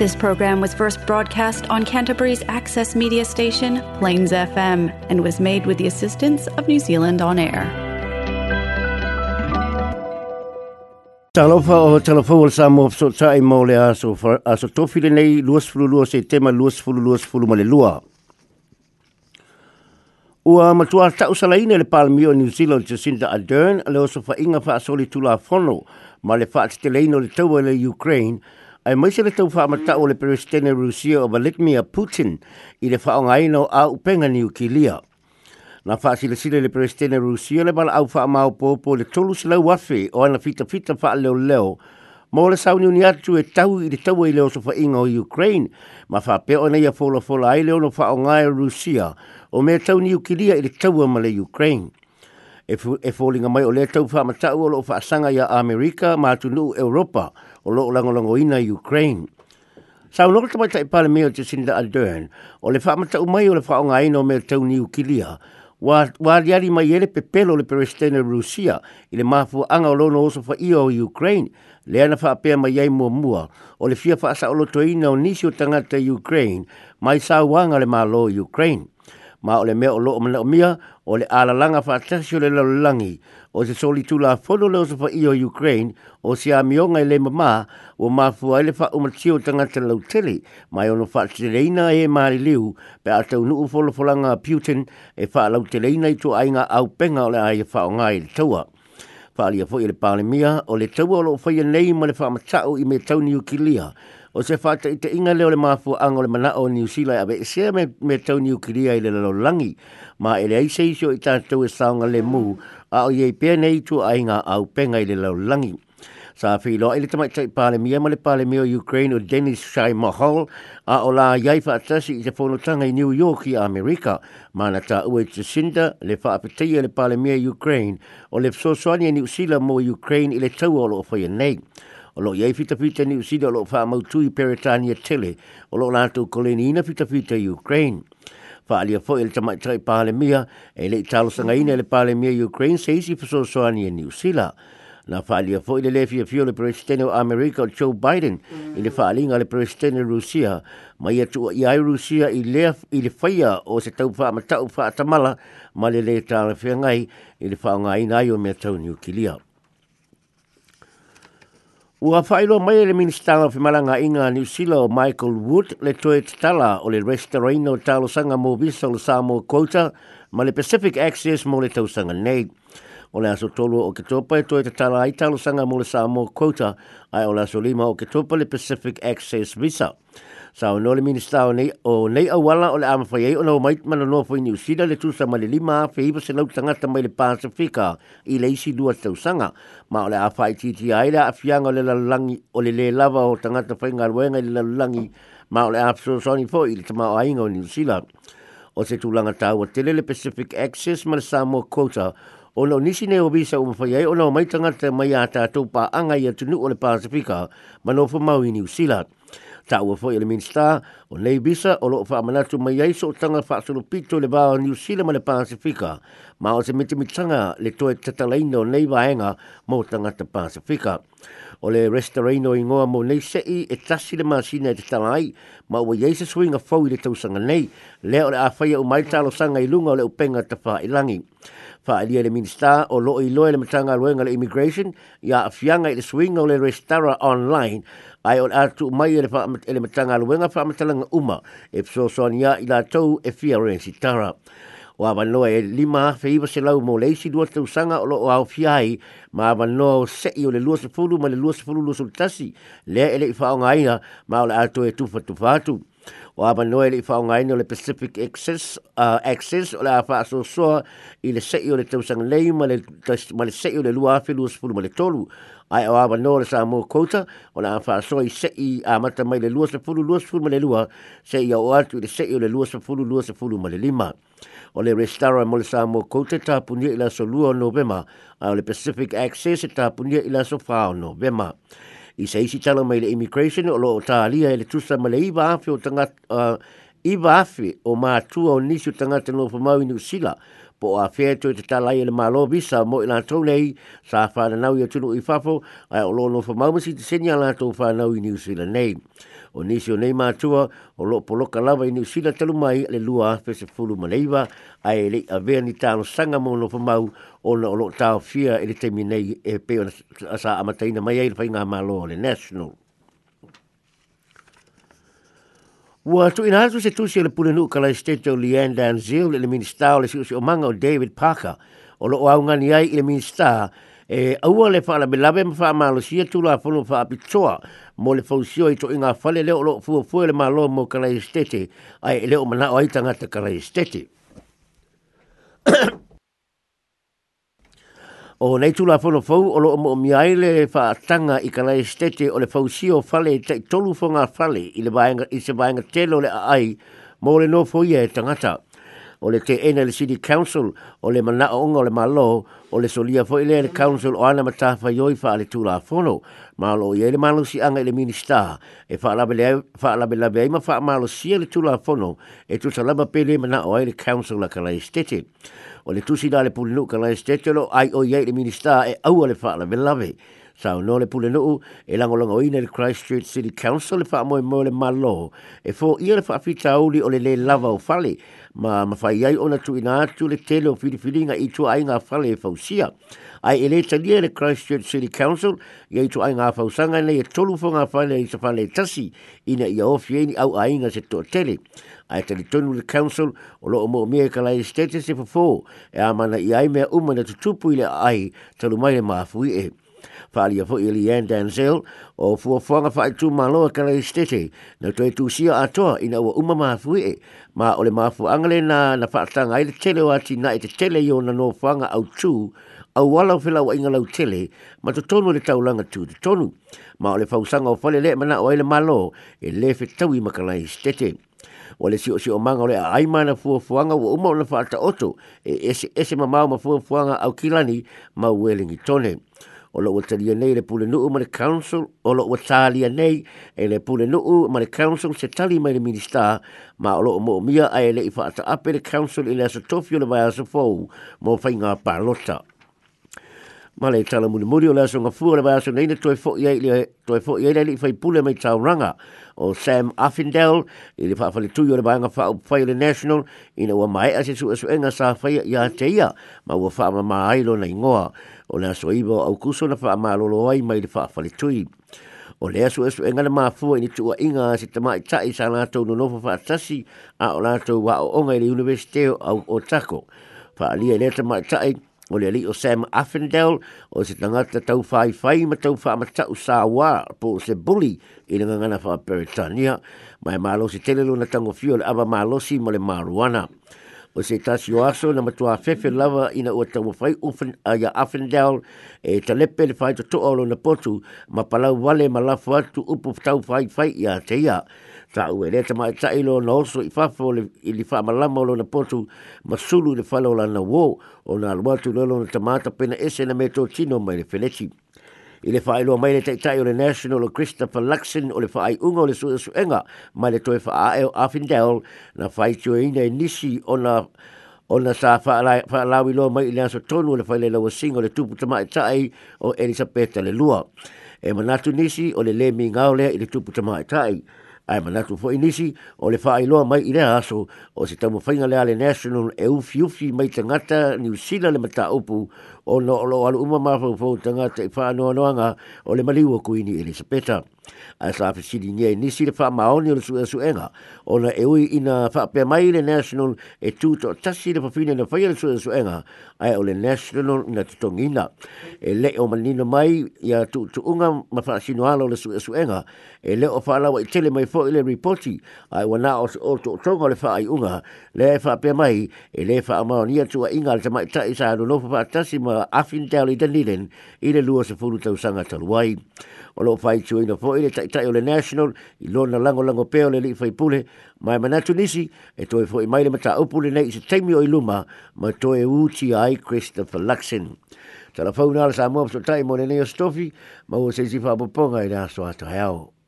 This program was first broadcast on Canterbury's access media station, Plains FM, and was made with the assistance of New Zealand On Air. Talofa o oh, talofa o sa mo so sa i mo le aso aso tofi le nei luas fulu luas e eh, tema luas fulu luas fulu ma le lua. Ua matua tau salaina le palmio New Zealand a Ardern le oso fa inga fa asoli tula fono ma le fa atiteleino le taua le Ukraine – ai mai se le tau wha amata o le Rusia o Vladimir Putin i le wha o ngai no a upenga ni ukilia. Na wha sile sile le Palestine Rusia le bala au wha amau pōpō le tolu sila wafi o ana fita fita fa le leo Mo le sauni uni atu e tau i le tau i e le osofa inga o Ukraine, ma fa pe ona ia fola fola ai le ono wha o ngai Rusia, o me tau ni ukilia i le tau ma le Ukraine. E, e fōlinga mai o le tau whamatau o loo whaasanga ia Amerika ma atu nuu Europa o loo langolango ina Ukraine. Sa unoko tamai tai e pale mea te Sinda Ardern, o le whamatau mai o le whaonga aino mea tau ni ukilia, wā liari mai ele pe pelo le peristena Rusia i le mafu anga o lono oso wha o Ukraine, le ana whaapea mai ei mua mua, o le fia whaasa o loto ina o nisi o tangata Ukraine, mai sa wanga le malo Ukraine ma ole me o lo o o mia o le ala langa fa tasio le lo langi o se soli tula fono le o se fa io Ukraine o se a mionga i le mama o ma fua ele fa o tanga te lau tele mai ono fa tereina e maari liu pe ata unu nu folo folanga Putin e fa lau tereina i tu ainga au penga o le aia e fa o ngai le fa alia fo i e le pale mia o le taua o lo fa ia nei ma le fa amatao i me tau ni ukilia o se fata i te inga leo le mafu ang o le mana o New Zealand a be se me me tau New Korea i le lalo langi ma ele ai se i tātou e saonga le mu a o iei pia nei tu a inga au penga i le lalo langi sa filo ele tama i tei pale mia ma le pale o Ukraine o Dennis Shai Mahal a o la iai fa atasi i te fono i New York i Amerika ma na ta ue te sinda le fa apetei le pale o Ukraine o le fsoswani e New Zealand mo Ukraine i le tau o lo e nei o lo yei fita fita ni usida o lo wha mautui peritania tele o lo lato koleni ina fita fita Ukraine. Wha alia fo e le tamai tai pahale mia e le italo sanga ina le pahale mia Ukraine se isi fuso soani e ni usila. Na wha alia fo e le le fia fio le presidente o Amerika o Joe Biden i le wha alinga le presidente Rusia ma ia tua i ai Rusia i le i le whaia o se tau wha ma tau wha tamala ma le le tāna whiangai i le wha ngai nai o mea tau ni ukilia. Mm. Ua whaero mai le ministanga o whimaranga inga New Zealand Michael Wood le toe tala o le restaurant o talo sanga mō visa o le Samoa Quota ma le Pacific Access mō le tausanga nei. O le aso tolu o ke topa e toe tala ai talo sanga mō le Samoa Quota ai o le aso lima o ke topa le Pacific Access Visa sa o no le minister o nei o nei a wala o le ama fai ei o no mait mana no fai ni usida le tusa ma le lima a fai iba se lau tangata mai le pasifika i le isi lua tau sanga ma o le a fai titi ai le a fianga o le lalangi o le le lava o tangata fai ngā ruenga i le lalangi ma o le a fso soni fo i le tama o ainga o ni usila o se tulanga tau o tele le Pacific Access ma le Samoa Quota o lo nisi nei o visa o mawhai ai o lo mai tangata mai a tātou pā anga i atunu o le Pasifika ma nofu mau i ni usila ta ua foi le minsta o nei bisa o loo faa manatu mai aiso o tanga faa solo pito le vaa New Zealand ma le Pasifika ma o se miti mitanga le toe tatalaina o nei vaenga mo tanga te Pasifika o le restoraino i ngoa mo nei sei e tasi le masina e te tangai ma o yeise sui nga fau i le tausanga nei le o le awhaia o maitalo sanga i lunga o le upenga te faa ilangi. langi fa alia le minista o lo i lo le matanga luenga le immigration ya afianga i le swinga o le restara online ai o atu mai e le e le matanga luenga fa matanga uma e so sonia i la tou e fiorenci tara o avanoa e lima fe iwa se lau mo leisi dua te usanga o loo au fiai ma avanoa o se i o le lua se fulu ma le lua se fulu lua se utasi lea ele i whaonga aina ma o le ato e tufa tufa atu o ama noe li fa ngai no le Pacific Access uh, Access o le fa so so i le sei o le tusang le ma le ma le sei o le lua fi lus pulu ma le tolu ai o ama noe sa mo kota o le fa so i sei a mata mai le lua se pulu lua se pulu ma le lua sei o atu le sei o le lua se pulu lua se pulu ma le lima o le restara mo le sa mo kota ta puni i la so lua no bema o le Pacific Access ta puni i la so fa no bema i sei si tala mai le immigration o lo talia e le tusa ma le iwa afi o tanga uh, iwa afi o mātua o nisi o tanga tenofa mau inu sila po a fea tue te talai e le malo visa mo i lantou nei sa whananau i atunu i fafo ai o lono fa maumasi te senia lantou whanau i New Zealand nei. O nisi o nei mātua o lo po loka lava i New Zealand talu mai le lua fese fulu maneiva ai e le a vea ni tāno sanga mo no fa mau o na o lo tāo fia i e le temi nei e peo sa amataina mai e le whainga malo le National. Wa tu ina hatu se tusi ele pune nuu kala estete o Leanne Danziel ili minista o le si usi o manga o David Parker o lo au ngani ai ili minista e aua le faa la belabe ma faa maalo si atu la fono faa pitoa mo le fausio i to inga fale leo lo fua fua le maalo mo kala estete ai e leo mana o aitanga te kala estete o nei tula fono fau o lo mo miaile le whaatanga i ka nai stete o le fau si o fale te tolu fonga fale i, le vaenga, i se vaenga telo le ai mo le no fo ia tangata o le te ena le City Council o le mana o o le malo o le solia fo ile le council o ana mata fa yoi fa le tula fono malo ye le malo si anga le minister e fa la bele fa la bele be ma fa malo si le tula fono e tu sala ba pele mana o le council la kala estete o le tu si da le pulu kala estete lo ai o ye le minister e au le fa la bele sa no le pule no e lango lango i nel Christ Street City Council le fa mo mo le malo e fo i le fa fita o le le lava o fale ma ma fa ia ona tu ina tu le tele o fili fili nga i tu e ai nga fale fo sia ai ele tali le Christ Street City Council e i tu ai nga fo sanga le tolu fo nga fale i se fale tasi ina ia o fieni au ai nga se to tele ai tali tonu le council o lo mo me ka lai status e fo e a mana i ai o uma na tu tupu i le ai tolu mai le mafui e whaalia fo ili Ann Danzel o fuafuanga whae tū maloa kala lei stete na toi tū sia atoa ina ua uma maafui e ma ole maafu angale na na whaatanga ele tele wati na e te tele yon na no whanga au tū au wala o whelau inga lau tele ma to tonu le taulanga tū te tonu ma ole fausanga o whale le mana o ele malo e lefe tau i makalai stete o le sio sio manga o le aima na fuafuanga wa umau na whaata oto e ese, ese ma mau ma fuafuanga au kilani ma welingi tone o lo watalia nei le pule nuu ma le council o lo watalia nei e le pule nuu ma le council se tali mai le minister ma o lo mo mia ai le ifa ata ape le council i le asotofio le vai asofou mo fai ngā palota ma le tala muri muri o le asunga fua le vayasunga ina toi fo iei le fai pule mai tau ranga o Sam Affindel i le whaafale tui o le vayanga whao pai le national ina ua mai ase su asu enga sa fai i a teia ma ua whaama ma ailo na ingoa o le asua iwa au kuso na whaama alolo ai mai le whaafale tui o le asu asu enga na maa ini tua inga se te mai tai sa lātou no nofa whaatasi a o lātou wa o onga i le universiteo au o tako. Whaalia i le te mai tai, o le ali o Sam Affendale o se tangata tau fai fai ma tau fai ma sa wā po se bully i le ngangana wha Peritania mai malo si telelo na tango fio le ava malo si ma le maruana o se tasi o aso na matua fefe lava ina ua tau whai ufen a ia Afendel e talepe le whai to olo na potu ma palau wale ma lafu atu upu tau whai whai ia te ia. Ta ue le tama e tailo na oso i fafo le i li wha malama olo na potu ma sulu le whalo la na wō o na aluatu lolo na tamata pena ese na meto tino mai le feleti i le whaeloa mai le taitai o le National o Christopher Luxon o le whaai unga o le suya suenga mai le toe wha o Afindel na whai tio ina i nisi o na o na sa whaalawi loa mai i le aso tonu o le whaile lawa sing o le tupu tama e o Elisabeth le lua e manatu nisi o le lemi ngaulea i le tupu tama e ai manatu fo inisi o le whaai loa mai i le aso o se tamu whainga lea le National e ufi ufi mai tangata ni usila le mata upu o no lo alu uma ma fo fo tanga te fa no no nga o le maliwa ku ini ele se peta a sa fa si dinye ni si le fa ma o ni le su su enga o na e ui ina fa pe mai le national e tu to ta si le fa fine le fa ye su su enga ai o le national na to ngina e le o mali no mai ya tu tu unga ma fa si no alo le su su enga e le o fa la wai tele mai fo le reporti ai wa na o o to to le fa ai unga le fa pe mai e le fa ma o ni tu inga le mai ta isa no fa ta si ma afin te ali danilen i le lua se furu tau sanga talu ai. O lo fai tu ino fōi le taitai o le national i lona lango lango peo le li fai pule mai manatu nisi e toi fōi mai le mata upule nei se teimi o i luma ma toi e uti ai Christopher Luxon. Tala fau nala sa mua pso tai mo le neo stofi ma o se zifa poponga i le aso ato e hai